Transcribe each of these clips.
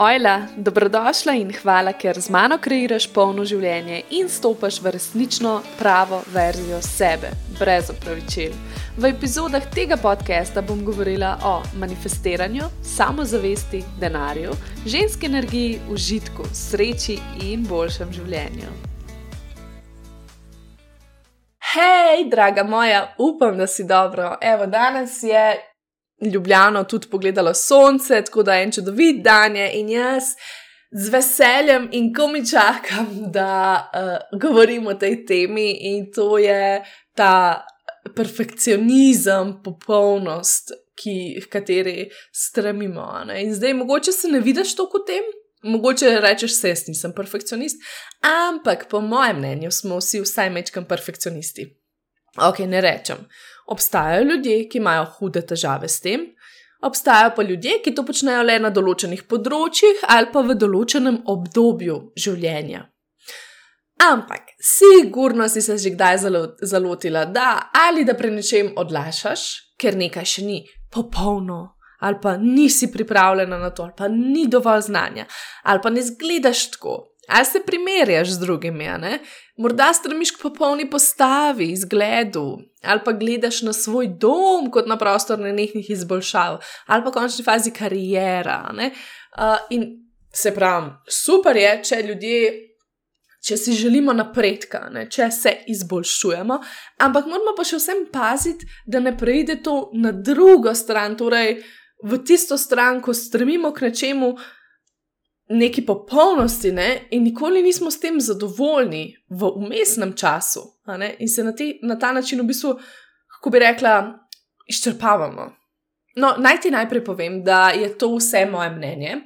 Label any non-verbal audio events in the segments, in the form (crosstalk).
Ojla, dobrodošla in hvala, ker z mano kreiraš polno življenje in stopaš v resnično pravo verzijo sebe, brez opravičil. V epizodah tega podcasta bom govorila o manifestiranju, samozavesti, denarju, ženski energiji, užitku, sreči in boljšem življenju. Hej, draga moja, upam, da si dobro. Evo, danes je Ljubljano tudi pogledalo sonce, tako da je en čudovit dan je in jaz z veseljem in ko mi čakam, da uh, govorim o tej temi in to je ta perfekcionizem, popolnost, ki, v kateri stremimo. Ne? In zdaj mogoče se ne vidiš toliko tem. Mogoče rečeš, da nisem perfekcionist, ampak po mojem mnenju smo vsi vsaj mečkam perfekcionisti. Ok, ne rečem. Obstajajo ljudje, ki imajo hude težave s tem, obstajajo pa ljudje, ki to počnejo le na določenih področjih ali pa v določenem obdobju življenja. Ampak, sigurno si se že kdaj zalotila, da ali da pre nečem odlašaš, ker nekaj še ni popolno, ali pa nisi pripravljena na to, ali pa ni dovolj znanja, ali pa ne zgledaš tako, ali se primerjaš z drugimi, ne? Morda stremiš k popolni postavi, izgledu, ali pa gledaš na svoj dom kot na prostor nenehnih izboljšav, ali pa v končni fazi karijera. Uh, in se pravi, super je, če ljudje. Če si želimo napredka, ne, če se izboljšujemo, ampak moramo pa še vsem paziti, da ne preide to na drugo stran, torej v tisto stran, ko stremimo k nečemu, neki popolnosti, ne? in nikoli nismo s tem zadovoljni v umestnem času, in se na, te, na ta način, v bistvu, kako bi rekla, izčrpavamo. No, naj ti najprej povem, da je to vse moje mnenje.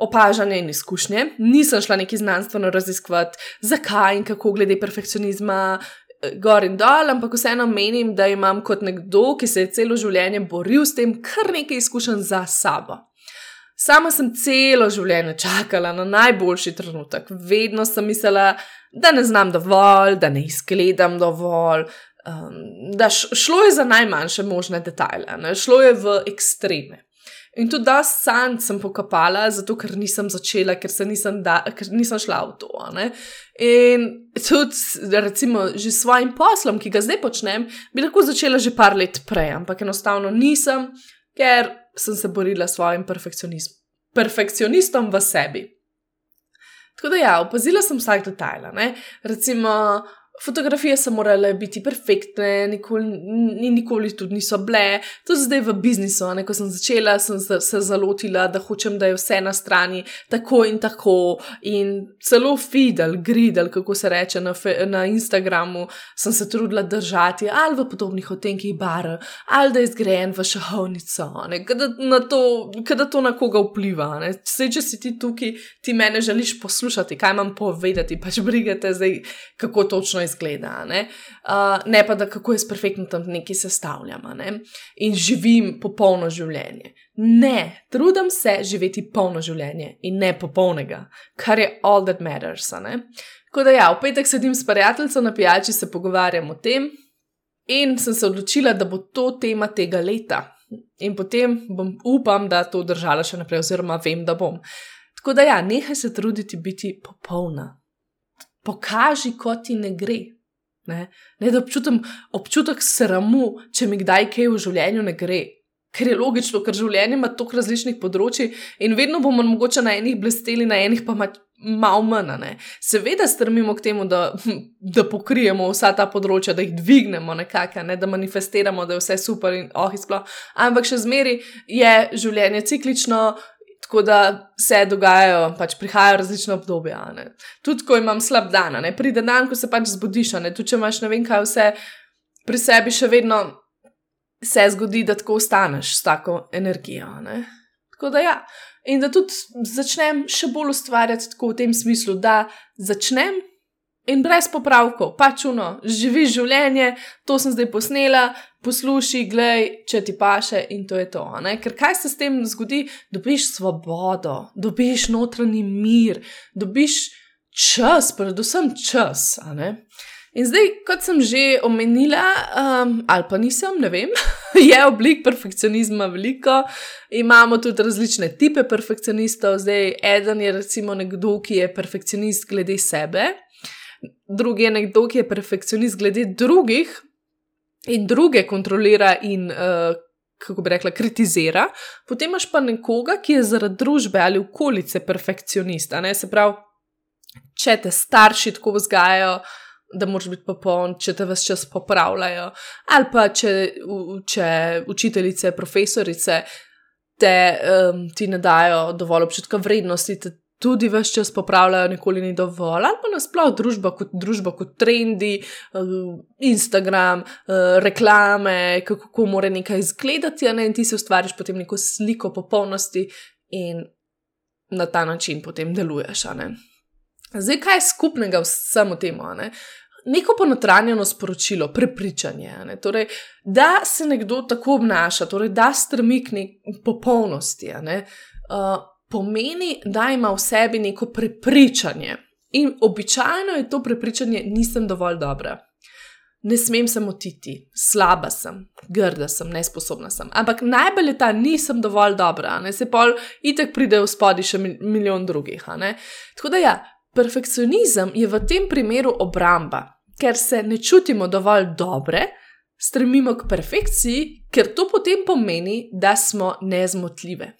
Opažanje in izkušnje. Nisem šla neki znanstveno raziskovati, zakaj in kako glede perfekcionizma, eh, gor in dol, ampak vseeno menim, da imam kot nekdo, ki se je celo življenje boril s tem, kar nekaj izkušenj za sabo. Sama sem celo življenje čakala na najboljši trenutek. Vedno sem mislila, da ne znam dovolj, da ne izgledam dovolj. Um, da šlo je za najmanjše možne detajle, ne? šlo je v ekstreme. In tudi da sam sem pokapala, zato ker nisem začela, ker, nisem, da, ker nisem šla v to. Ne? In tudi, recimo, s svojim poslom, ki ga zdaj počnem, bi lahko začela že par let prej, ampak enostavno nisem, ker sem se borila s svojim perfekcionistom v sebi. Tako da, ja, opazila sem vsak detajl. Recimo, Fotografije so morale biti perfektne, nikoli, nikoli tudi niso bile. To zdaj v biznisu. Ne? Ko sem začela, sem se zalotila, da hočem, da je vse na strani tako in tako. In celo fidel, gridel, kako se reče na, na Instagramu, sem se trudila držati ali v podobnih otenkih bar, ali da je zgrajen v šahovnico, da to na koga vpliva. Sej, če si ti tukaj, ti mene želiš poslušati, kaj imam povedati, pač brigate zdaj, kako točno je izgleda, ne? Uh, ne pa da kako jaz perfektno tam nekaj sestavljam ne? in živim popolno življenje. Ne, trudim se živeti polno življenje in ne popolnega, kar je all that matters. Tako da ja, v petek sedim s prijateljem na pijači, se pogovarjam o tem in sem se odločila, da bo to tema tega leta. In potem bom upam, da to držala še naprej, oziroma vem, da bom. Tako da ja, nehaj se truditi biti popolna pokaži, kot ti ne gre. Ne, ne da občutim občutek sramu, če mi kdaj kaj v življenju ne gre. Ker je logično, ker življenje ima toliko različnih področji in vedno bomo mogoče na enih blesteli, na enih pa malo manj. Ne. Seveda strmimo k temu, da, (laughs) da pokrijemo vsa ta področja, da jih dvignemo nekako, ne, da manifestiramo, da je vse super in oh, izploh. Ampak še zmeri je življenje ciklično, Tako da se dogajajo, pač prihajajo različne obdobja. Tudi ko imam slab dan, ne? pride dan, ko se pač zbudiš, tudi če imaš ne vem kaj vse pri sebi, še vedno se zgodi, da tako ostaneš s tako energijo. Ne? Tako da ja. In da tudi začnem še bolj ustvarjati tako v tem smislu, da začnem in brez popravkov, pač uno, živi življenje, to sem zdaj posnela, poslušaj, glej, če ti paše in to je to. Ne? Ker kaj se s tem zgodi? Dobiš svobodo, dobiš notranji mir, dobiš čas, predvsem čas. In zdaj, kot sem že omenila, um, ali pa nisem, ne vem, (laughs) je oblik perfekcionizma veliko, imamo tudi različne type perfekcionistov. Zdaj, eden je recimo nekdo, ki je perfekcionist glede sebe, drugi je nekdo, ki je perfekcionist glede drugih in druge kontrolira in. Uh, Kako bi rekla, kritizira, potem imaš pa nekoga, ki je zaradi družbe ali okolice perfekcionista. Se pravi, če te starši tako vzgajajo, da moraš biti popoln, če te vse čas popravljajo, ali pa če, če učiteljice, profesorice te, um, ti ne dajo dovolj občutka vrednosti, te tudi vse čas popravljajo, nikoli ni dovolj, ali pa nasplošno družba, družba kot trendi, uh, Instagram, uh, reklame, kako, mora nekaj izgledati, ne? in ti si ustvariš potem neko sliko popolnosti in na ta način potem deluješ. Zdaj, kaj je skupnega vsemu temu? Ne? neko ponotranjeno sporočilo, prepričanje. Torej, da se nekdo tako obnaša, torej, da strmi k popolnosti, ne, uh, pomeni, da ima v sebi neko prepričanje. In običajno je to prepričanje, nisem dovolj dobra. Ne smem se motiti, slaba sem, grda sem, nesposobna sem. Ampak najbolj je ta, nisem dovolj dobra, ne se pol, itek pride v spodi še milijon drugih. Tako da ja, Perfekcionizem je v tem primeru obramba, ker se ne čutimo dovolj dobre, stremimo k perfekciji, ker to potem pomeni, da smo nezmotljive.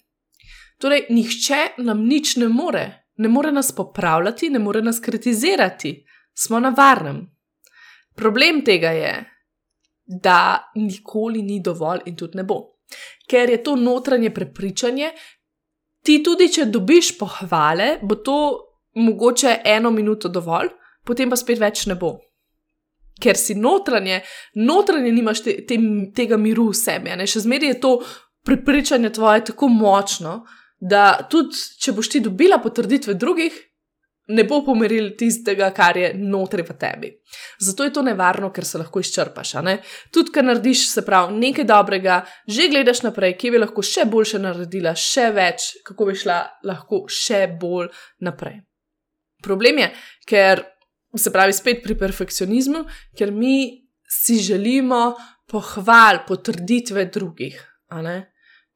Torej, nihče nam nič ne more, ne more nas popravljati, ne more nas kritizirati, smo na varnem. Problem tega je, da nikoli ni dovolj in tudi ne bo. Ker je to notranje prepričanje, ti tudi, če dobiš pohvale, bo to mogoče eno minuto dovolj, potem pa spet več ne bo. Ker si notranje, notranje nimaš te, te, tega miru v sebi. Še zmeraj je to prepričanje tvoje tako močno, da tudi če boš ti dobila potrditve drugih, ne bo pomeril tistega, kar je notri v tebi. Zato je to nevarno, ker se lahko izčrpaš. Tudi, ker narediš, se pravi, nekaj dobrega, že gledaš naprej, kje bi lahko še boljše naredila, še več, kako bi šla lahko še bolj naprej. Problem je, ker se pravi spet pri perfekcionizmu, ker mi si želimo pohval, potrditve drugih.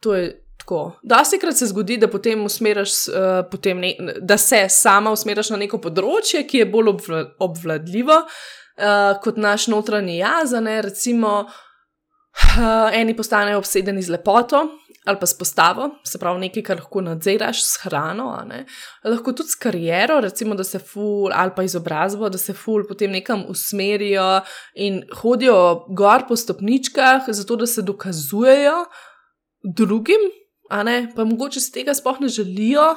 To je tako. Da se krat se zgodi, da potem usmeriš, uh, potem ne, da se sama usmeriš na neko področje, ki je bolj obvla, obvladljivo uh, kot naš notranji jaz. Recimo, uh, eni postanejo obsedeni z lepoto, ali pa s postavo, se pravi nekaj, kar lahko nadziraš s hrano, lahko tudi s kariero, recimo, da se ful ali pa izobrazbo, da se ful potem nekam usmerijo in hodijo gor po stopničkah, zato da se dokazujejo drugim, pa mogoče se tega sploh ne želijo.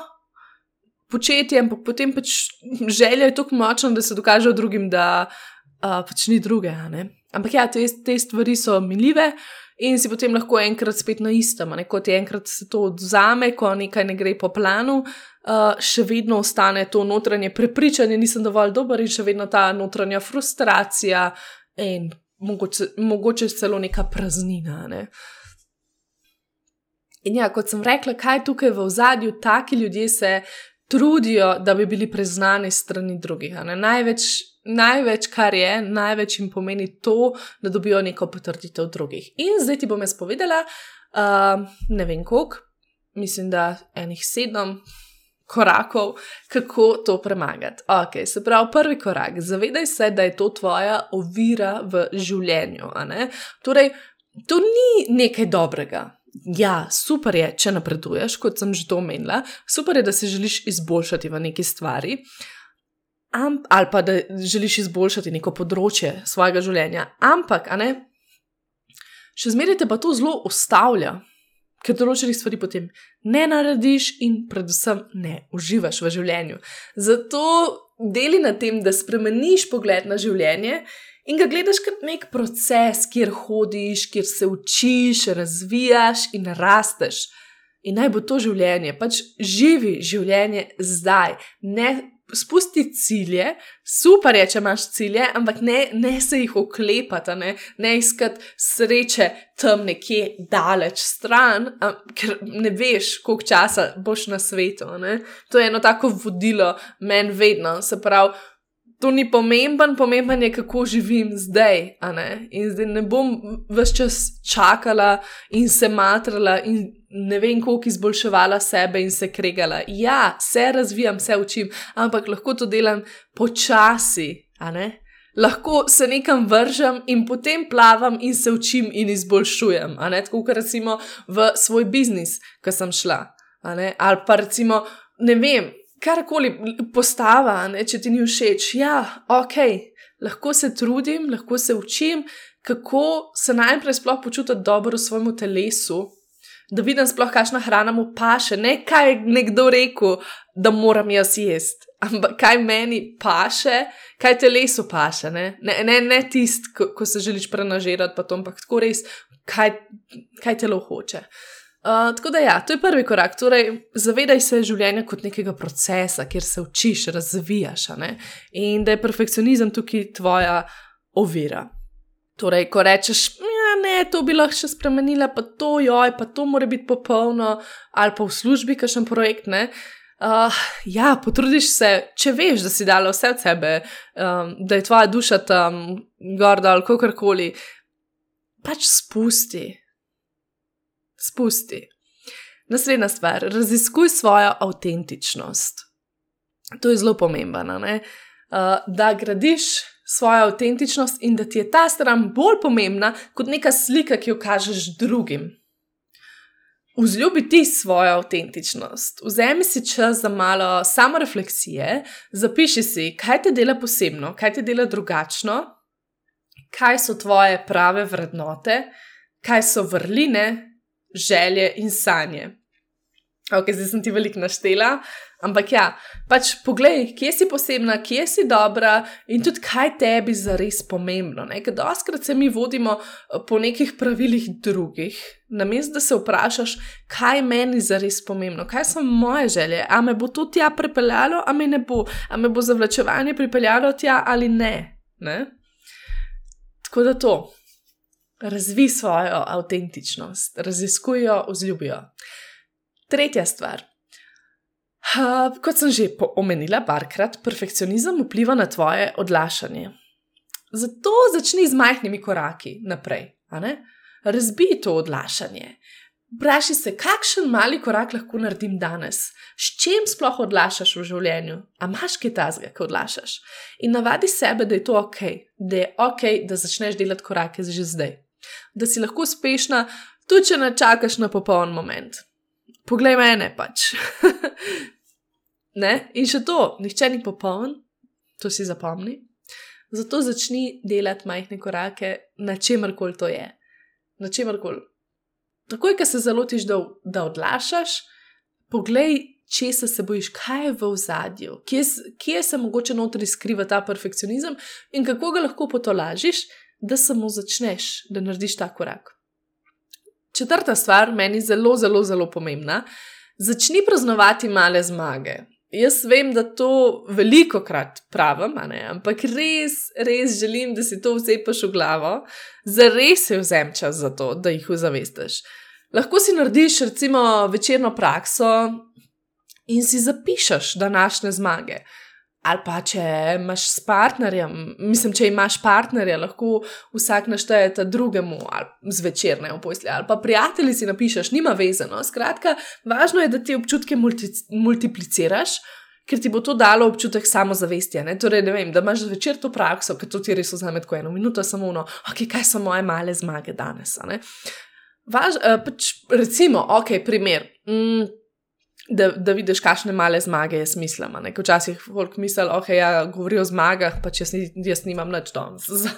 Početi, ampak potem pač želja je tako močna, da se dokažejo drugim, da uh, pač ni druge. Ampak ja, te, te stvari so miljive, in si potem lahko enkrat spet na istem, kot je enkrat se to odzame, ko nekaj ne gre po planu, uh, še vedno ostane to notranje prepričanje, nisem dovolj dober in še vedno ta notranja frustracija in mogoče, mogoče celo neka praznina. Ne? In ja, kot sem rekla, kaj tukaj v ozadju, taki ljudje se trudijo, da bi bili preznani strani drugih. Največ največ, kar je, največ jim pomeni to, da dobijo neko potrditev drugih. In zdaj ti bom jaz povedala, uh, ne vem koliko, mislim, da enih sedem. Korakov, kako to premagati. Ok, se pravi, prvi korak, zavedaj se, da je to tvoja ovira v življenju. Torej, to ni nekaj dobrega. Ja, super je, če napreduješ, kot sem že to omenila, super je, da se želiš izboljšati v neki stvari, Amp, ali pa da želiš izboljšati neko področje svojega življenja. Ampak, ne, še zmeraj te pa to zelo ustavlja, ker določenih stvari potem ne narediš in predvsem ne uživaš v življenju. Zato deli na tem, da spremeniš pogled na življenje in ga gledaš kot nek proces, kjer hodiš, kjer se učiš, razvijaš in rasteš. In naj bo to življenje, pač živi življenje zdaj, ne spusti cilje, super je, če imaš cilje, ampak ne, ne se jih oklepati, ne, ne iskati sreče tam nekje daleč stran, a, ker ne veš, koliko časa boš na svetu. Ne. To je eno tako vodilo meni vedno. Se pravi, to ni pomemben, pomemben je, kako živim zdaj. In zdaj ne bom vse čas čakala in se matrala in ne vem, koliko izboljševala sebe in se kregala. Ja, se razvijam, se učim, ampak lahko to delam počasi. Lahko se nekam vržem in potem plavam in se učim in izboljšujem. Tako kot recimo v svoj biznis, ki sem šla. Ali pa recimo, ne vem, karkoli postava, ne, če ti ni všeč. Ja, ok, lahko se trudim, lahko se učim, kako se najprej sploh počutiti dobro v svojem telesu. Da vidim sploh, kakšna hrana mu paše, ne kaj nekdo rekel, da moram jaz jesti, ampak kaj meni paše, kaj telesu paše. Ne, ne, ne, ne tisto, ko, ko se želiš prenažirati, pa to, ampak tako res, kaj, kaj telo hoče. Uh, tako da, ja, to je prvi korak. Torej, zavedaj se življenja kot nekega procesa, kjer se učiš, razvijaš, in da je perfekcionizem tukaj tvoja ovira. Torej, ko rečeš, ne, to bi lahko še spremenila, pa to, joj, pa to mora biti popolno, ali pa v službi, kakšen projekt. Uh, ja, potrudiš se, če veš, da si dala vse od sebe, um, da je tvoja duša tam gorda ali kakorkoli, pač spusti spusti. Naslednja stvar, raziskuj svojo avtentičnost. To je zelo pomembno, uh, da gradiš svojo avtentičnost in da ti je ta stran bolj pomembna kot neka slika, ki jo kažeš drugim. Vzljubi ti svojo avtentičnost, vzemi si čas za malo samorefleksije, zapiši si, kaj te dela posebno, kaj te dela drugačno, kaj so tvoje prave vrednote, kaj so vrline, želje in sanje. Ok, zdaj sem ti veliko naštela, ampak ja, pač poglej, kje si posebna, kje si dobra in tudi kaj tebi za res pomembno. Ker doskrat se mi vodimo eh, po nekih pravilih drugih, namesto da se vprašaš, kaj meni za res pomembno, kaj so moje želje, a me bo to tja pripeljalo, a me ne bo, a me bo zavlačevanje pripeljalo tja ali ne. ne? Tako da to razvi svojo avtentičnost, raziskuj jo, vzljubi jo. Tretja stvar. Uh, kot sem že omenila, parkrat, perfekcionizem vpliva na tvoje odlašanje. Zato začni z majhnimi koraki naprej. Razbij to odlašanje. Vprašaj se, kakšen mali korak lahko naredim danes, s čim sploh odlašaš v življenju, a imaš kaj tazga, ki odlašaš. In navadi sebe, da je to ok, da je ok, da začneš delati korake že zdaj da si lahko uspešna, tudi če ne čakaš na popoln moment. Poglej mene pač. (laughs) ne? In še to, nihče ni popoln, to si zapomni. Zato začni delati majhne korake na čemer koli to je. Na čemer koli. Takoj, ko se zalotiš, da, da odlašaš, poglej, če se bojiš, kaj je v zadju, kje, kje se mogoče notri skriva ta perfekcionizem in kako ga lahko potolažiš, da samo začneš, da narediš ta korak. Četrta stvar, meni zelo, zelo, zelo pomembna. Začni praznovati male zmage. Jaz vem, da to veliko krat pravim, ampak res, res želim, da si to vzepaš v glavo, za res se vzem čas za to, da jih ozavestiš. Lahko si narediš recimo večerno prakso in si zapišeš današnje zmage ali pa če imaš s partnerjem, mislim, če imaš partnerja, lahko vsak našteje drugemu, ali zvečer ne posli, ali pa prijatelji si napišeš, nima vezano. Skratka, važno je, da ti občutke multi multipliciraš. Ker ti bo to dalo občutek samozavesti. Ne? Torej, ne vem, da imaš zvečer to prakso, ker to ti res vzame tako eno minuto, samo ono, okay, kaj so moje male zmage danes. Važ, uh, pač, recimo, ok, primer. Mm, da, da vidiš, kakšne male zmage je smisla. Včasih folk misli, da okay, ja, govorijo o zmagah, pa če jaz, jaz nimam nič danes (laughs) za,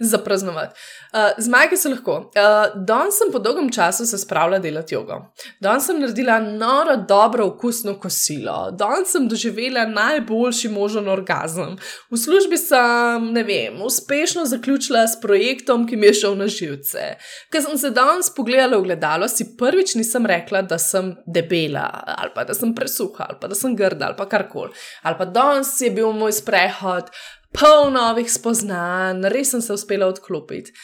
za praznovati. Uh, zmage so lahko. Uh, danes sem po dolgem času se spravila delati jogo. Danes sem naredila noro, dobro, okusno kosilo. Danes sem doživela najboljši možen orgazem. V službi sem, ne vem, uspešno zaključila s projektom, ki mi je šel na živce. Ker sem se danes pogledala v gledalo, si prvič nisem rekla, da sem debela ali pa da sem presuha, ali pa da sem grda, ali pa karkoli. Ali pa danes je bil moj sprehod, poln novih spoznanj, res sem se uspela odklopiti.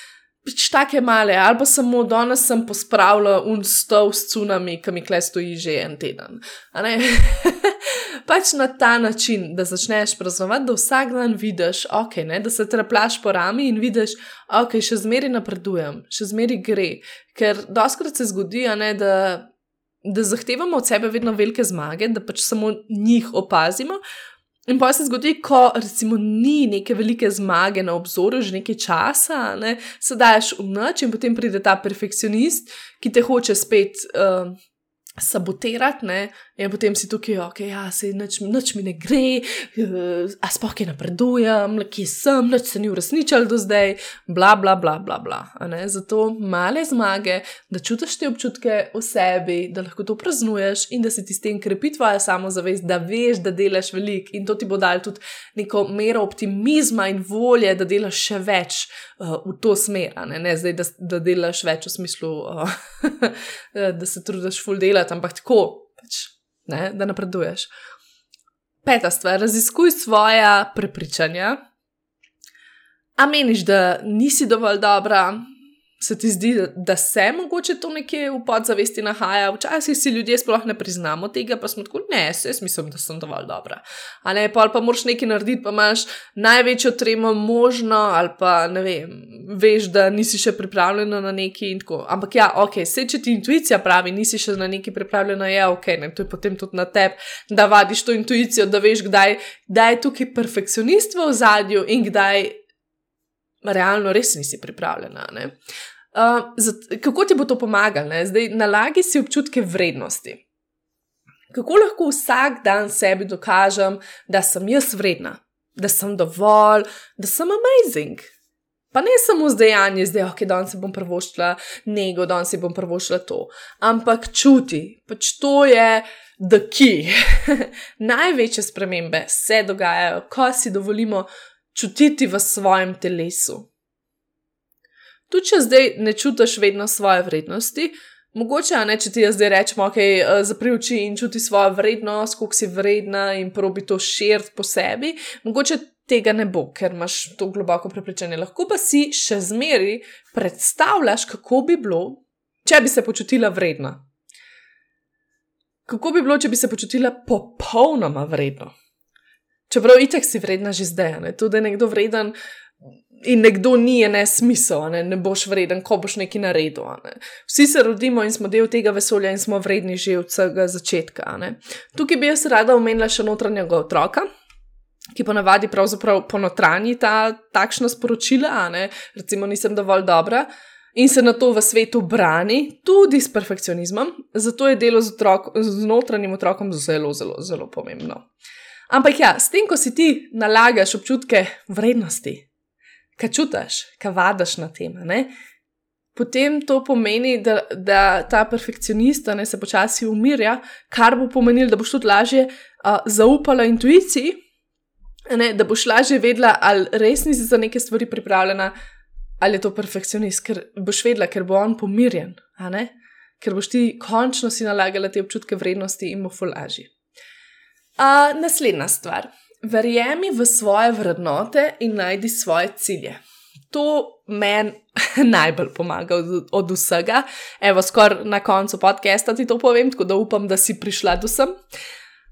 Pač take male, ali pa samo danes sem pospravila un stol s cunami, ki mi kle stoji že en teden. (laughs) pač na ta način, da začneš praznovati, da vsak dan vidiš, okay, ne, da se treplaš po rami in vidiš, da okay, še zmeraj napredujem, še zmeraj gre. Ker doskrat se zgodi, ne, da, da zahtevamo od sebe vedno velike zmage, da pač samo njih opazimo. In pa se zgodi, ko recimo ni neke velike zmage na obzoru, že nekaj časa, ne, se daš v noč in potem pride ta perfekcionist, ki te hoče spet. Uh, sabotirati, ne? in potem si tukaj, ok, ja, se noč, noč mi ne gre, uh, a spoh je napredujem, kje sem, noč se ni uresničil do zdaj, bla, bla, bla, bla. bla Zato male zmage, da čutiš te občutke v sebi, da lahko to praznuješ in da se ti s tem krepi tvoja samozavest, da veš, da delaš veliko in to ti bo dal tudi neko mero optimizma in volje, da delaš še več uh, v to smer, ne? ne zdaj, da, da delaš več v smislu, uh, (laughs) da se trudiš full delati delati, ampak tako, pač, ne, da napreduješ. Peta stvar, raziskuj svoje prepričanja. A meniš, da nisi dovolj dobra, se ti zdi, da se mogoče to nekje v podzavesti nahaja, včasih si ljudje sploh ne priznamo tega, pa smo tako, ne, se jaz mislim, da sem dovolj dobra. A ne, pa, pa moraš nekaj narediti, pa imaš največjo tremo možno, ali pa ne vem, veš, da nisi še pripravljena na neki in tako. Ampak ja, ok, se če ti intuicija pravi, nisi še na neki pripravljena, je ok, ne, to je potem tudi na tebi, da vadiš to intuicijo, da veš, kdaj, kdaj je tukaj perfekcionist v zadju in kdaj realno res nisi pripravljena. Uh, zat, kako ti bo to pomagalo? Zdaj, nalagi si občutke vrednosti. Kako lahko vsak dan sebi dokažem, da sem jaz vredna, da sem dovolj, da sem amazing. Pa ne samo z dejanjem, zdaj, ok, danes bom prvoščila nego, danes bom prvoščila to. Ampak čuti, pač to je the key. (laughs) Največje spremembe se dogajajo, ko si dovolimo čutiti v svojem telesu. Tudi če zdaj ne čutiš vedno svoje vrednosti, mogoče ne, če ti jaz zdaj rečem, ok, eh, zapri oči in čuti svojo vrednost, koliko si vredna in probi to širiti po sebi, mogoče tega ne bo, ker imaš to globoko prepričanje. Lahko pa si še zmeri predstavljaš, kako bi bilo, če bi se počutila vredna. Kako bi bilo, če bi se počutila popolnoma vredno? Čeprav itek si vredna že zdaj, ne? tudi nekdo vreden in nekdo ni, je ne smisel, ne? ne boš vreden, ko boš nekaj naredil. Ne? Vsi se rodimo in smo del tega vesolja in smo vredni že od vsega začetka. Ne? Tukaj bi jaz rada omenila še notranjega otroka. Ki ponavadi pravzaprav ponotranji ta takšna sporočila, ne? recimo, nisem dovolj dobra in se na to v svetu brani, tudi s perfekcionizmom, zato je delo z, otrok, z notranjim otrokom zelo, zelo, zelo pomembno. Ampak ja, s tem, ko si ti nalagaš občutke vrednosti, kaj čutiš, kaj vadaš na tem, ne? potem to pomeni, da, da ta perfekcionist ne, se počasi umirja, kar bo pomenilo, da boš tudi lažje uh, zaupala intuiciji, ne, da boš lažje vedela, ali res nisi za neke stvari pripravljena, ali je to perfekcionist, ker boš vedela, ker bo on pomirjen, ker boš ti končno si nalagala te občutke vrednosti in bo fulažje. A, naslednja stvar. Verjemi v svoje vrednote in najdi svoje cilje. To meni (laughs) najbolj pomaga od, od vsega. Evo, skoraj na koncu podcasta ti to povem, tako da upam, da si prišla do sem.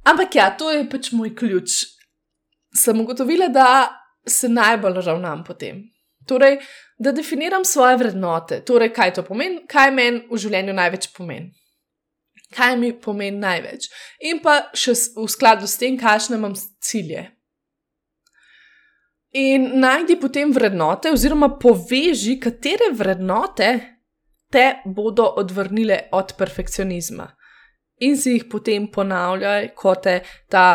Ampak ja, to je pač moj ključ. Sem ugotovila, da se najbolj ravnam po tem. Torej, da definiram svoje vrednote. Torej, kaj to pomeni, kaj meni v življenju največ pomeni kaj mi pomeni največ. In pa še v skladu s tem, kakšne imam cilje. In najdi potem vrednote, oziroma poveži, katere vrednote te bodo odvrnile od perfekcionizma. In si jih potem ponavljaj, kot te ta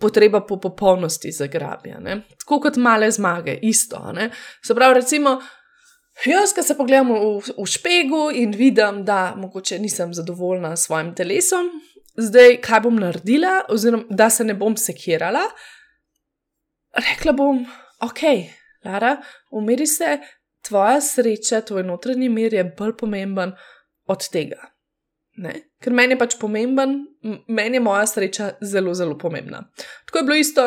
potreba po popolnosti zagrabi. Tako kot male zmage, isto. Ne? Se pravi, recimo, Jaz, ki se pogledam v, v špegu in vidim, da mogoče nisem zadovoljna s svojim telesom, zdaj kaj bom naredila, oziroma da se ne bom sekirala, rekla bom, ok, Lara, umiri se, tvoja sreča, tvoj notranji mir je bolj pomemben od tega. Ne? Ker meni je pač pomemben, meni je moja sreča zelo, zelo pomembna. Tako je bilo isto,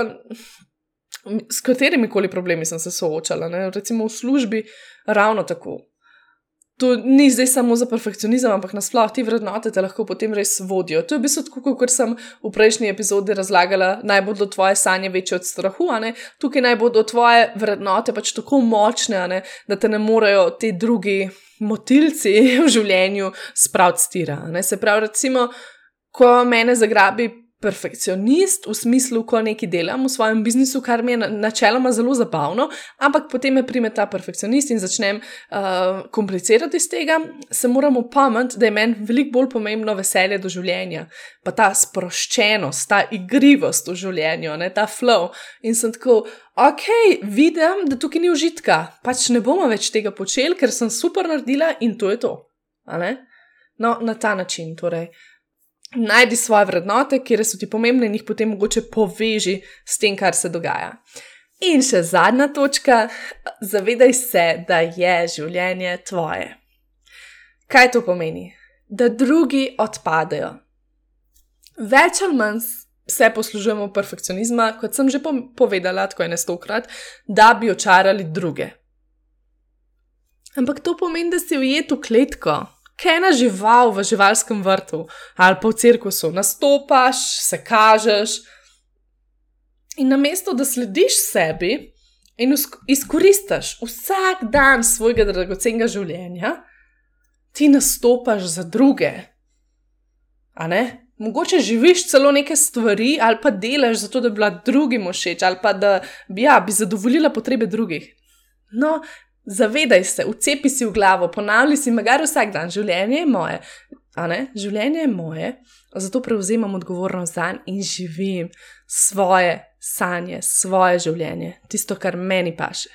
s katerimi koli problemi sem se soočala, ne? recimo v službi, ravno tako. to ni zdaj samo za perfekcionizem, ampak nasplošno te vrednote te lahko potem res vodijo. To je v bistvu tako, kot sem v prejšnji epizodi razlagala, naj bodo tvoje sanje večje od strahu, tukaj naj bodo tvoje vrednote pač tako močne, da te ne morejo ti drugi motilci (laughs) v življenju spraviti stira. Se pravi, recimo, ko me zagrabi perfekcionist v smislu, ko nekaj delam v svojem biznisu, kar mi je načeloma zelo zabavno, ampak potem me prime ta perfekcionist in začnem uh, komplicirati iz tega, se moramo pamet, da je meni veliko bolj pomembno veselje do življenja, pa ta sproščenost, ta igrivost v življenju, ne, ta flow. In sem tako, ok, vidim, da tukaj ni užitka, pač ne bomo več tega počeli, ker sem super naredila in to je to. No, na ta način torej najdi svoje vrednote, kjer so ti pomembne in jih potem mogoče poveži s tem, kar se dogaja. In še zadnja točka, zavedaj se, da je življenje tvoje. Kaj to pomeni? Da drugi odpadejo. Več ali manj se poslužujemo perfekcionizma, kot sem že povedala, tako je nestokrat, da bi očarali druge. Ampak to pomeni, da si ujet v kletko, kaj ena žival v živalskem vrtu ali pa v cirkusu, nastopaš, se kažeš. In namesto da slediš sebi in izkoristiš vsak dan svojega dragocenega življenja, ti nastopaš za druge. A ne? Mogoče živiš celo neke stvari, ali pa delaš zato, da bi bila drugim všeč, ali pa da ja, bi zadovoljila potrebe drugih. No, Zavedaj se, vcepi si v glavo, ponavljaj si, magar vsak dan, življenje je moje. Življenje je moje, zato prevzemam odgovornost za njega in živim svoje sanje, svoje življenje, tisto, kar meni paše.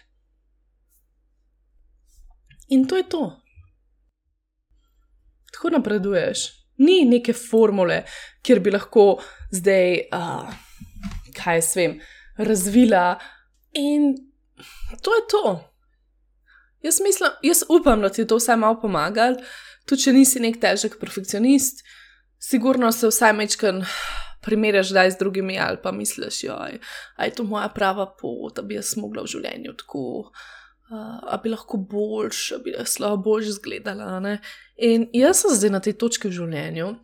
In to je to. Tako napreduješ. Ni neke formule, kjer bi lahko zdaj, uh, kaj jaz vem, razvila. In to je to. Jaz mislim, jaz upam, da ti to vsaj malo pomaga, tudi če nisi nek težek perfekcionist, sigurno se vsaj mečken primerjaš zdaj z drugimi ali pa misliš, da je to moja prava pot, da bi jaz mogla v življenju tako, uh, bi lahko boljš, da bi lahko boljš izgledala. Ne? In jaz sem zdaj na tej točki v življenju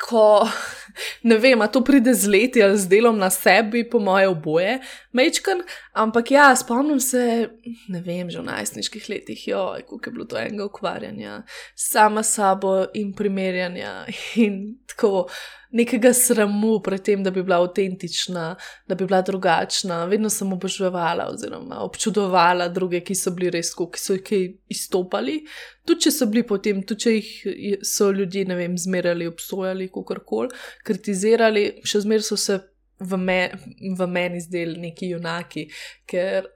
ko (laughs) ne vem, to pride z leti ali z delom na sebi, po moje oboje, mečken, ampak ja, spomnim se, ne vem, že v najstniških letih, jo, kako je bilo to enega ukvarjanja, sama sabo in primerjanja in tako nekega sramu pred tem, da bi bila avtentična, da bi bila drugačna. Vedno sem oboževala oziroma občudovala druge, ki so bili res tako, ki so jih izstopali. Tudi če so bili potem, tudi če jih so ljudje, ne vem, zmerjali, obsojali, kako koli, kritizirali, še zmeraj so se v, me, v meni zdeli neki junaki, ker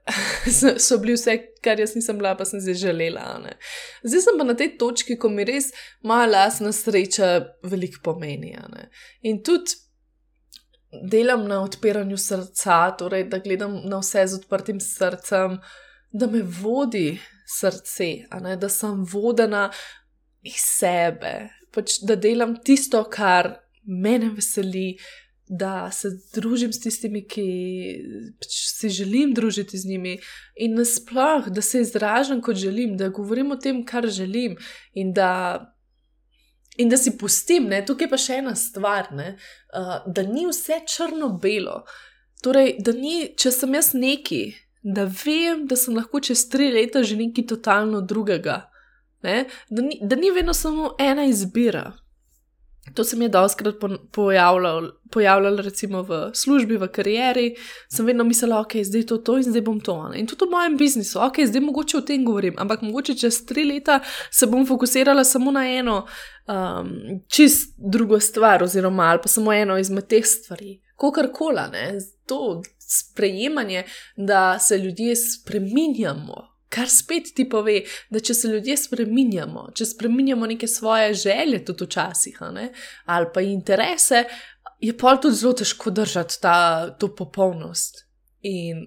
(laughs) so bili vse, kar jaz nisem bila, pa sem zdaj želela. Ne. Zdaj sem pa na tej točki, ko mi res moja lasna sreča veliko pomeni. In tudi delam na odpiranju srca, torej da gledam na vse z odprtim srcem, da me vodi srce, da sem vodena iz sebe. Pač, da delam tisto, kar me veseli, da se družim s tistimi, ki pač si želim družiti z njimi, in nasplošno, da se izražam kot želim, da govorim o tem, kar želim, in da, in da si pustim. Ne? Tukaj pa še ena stvar, uh, da ni vse črno-belo. Torej, da ni, če sem jaz neki, da vem, da sem lahko čez tri leta že nekaj totalno drugega. Ne? Da, ni, da ni vedno samo ena izbira. To se mi je doskrat pojavljalo, pojavljalo, recimo v službi, v karieri. Sem vedno mislila, ok, zdaj je to, to in zdaj bom to. Ne? In tudi v mojem biznisu, ok, zdaj mogoče o tem govorim, ampak mogoče čez tri leta se bom fokusirala samo na eno um, čist drugo stvar, oziroma ali pa samo eno izmed teh stvari. Kokarkoli, to sprejemanje, da se ljudje spreminjamo, Kar spet ti pove, da če se ljudje spremenjamo, če spremenjamo neke svoje želje, tudi včasih, ali pa interese, je pa tudi zelo težko držati ta, to popolnost. In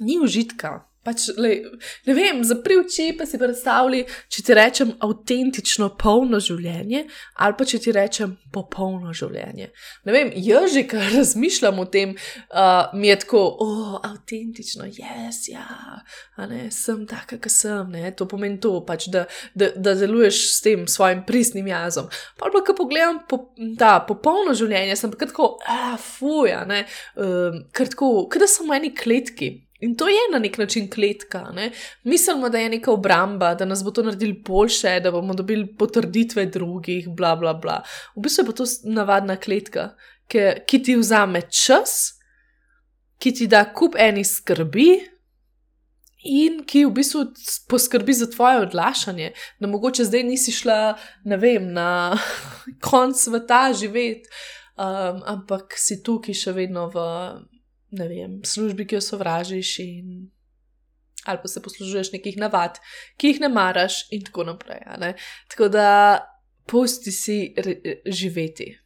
ni užitka, Pač, lej, ne vem, zapri oči, pa si predstavljaj, če ti rečem avtentično, polno življenje, ali pa če ti rečem popolno življenje. Ne vem, jaz že kar (laughs) razmišljam o tem, uh, mi je tako, oh, avtentično, jaz, ja, ne, sem taka, kot sem. Ne, to pomeni to, pač, da, da, da deluješ s tem svojim pristnim jazom. Pa pa, ko pogledam po, ta popolno življenje, sem pa tako, ah, fuja, ne, um, ker tako, kot da sem v eni kletki. In to je na nek način kletka. Ne? Mislimo, da je neka obramba, da nas bo to naredilo boljše, da bomo dobili potrditve drugih, bla, bla, bla. V bistvu je pa to navadna kletka, ki, ki ti vzame čas, ki ti da kup eni skrbi. In ki v bistvu poskrbi za tvoje odlašanje, da mogoče zdaj nisi šla, ne vem, na (laughs) konc sveta živeti, um, ampak si tukaj še vedno v ne vem, službi, ki jo sovražiš, in, ali pa se poslužuješ nekih navad, ki jih ne maraš, in tako naprej. Tako da pusti si živeti.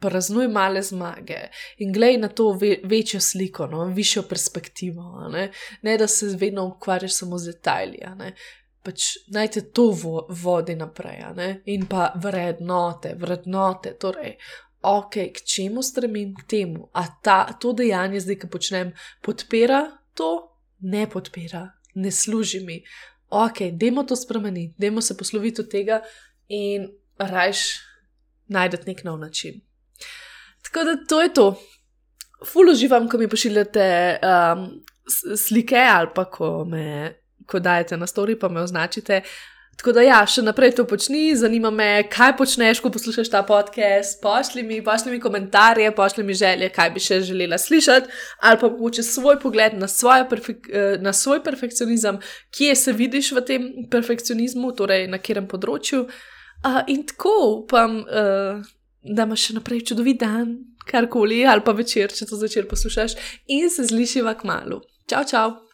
Praznuj male zmage in glej na to ve večjo sliko, no, višjo perspektivo. Ne? ne da se vedno ukvarjaš samo z detajli. Pač naj te to vo vodi naprej, in pa vrednote, vrednote. Torej, ok, k čemu stremim, k temu. A ta, to dejanje, zdaj, ki počnem, podpira to, ne podpira, ne služi mi. Ok, dajmo to spremeniti, dajmo se posloviti od tega in rajš najdete nek nov način. Tako da to je to. Ful uživam, ko mi pošiljate um, slike ali pa ko me. Ko dajete na story, pa me označite, Tako da, ja, še naprej to počni, zanima me, kaj počneš, ko poslušaš ta podcast. Pošli mi, pošli mi komentarje, pošli mi želje, kaj bi še želela slišati, ali pa mogoče svoj pogled na, perfek eh, na svoj perfekcionizem, kje se vidiš v tem perfekcionizmu, torej na katerem področju. Uh, in tako upam, uh, da imaš še naprej čudovit dan, karkoli, ali pa večer, če to zvečer poslušaš, in se zlišiva k malu. Čau, čau!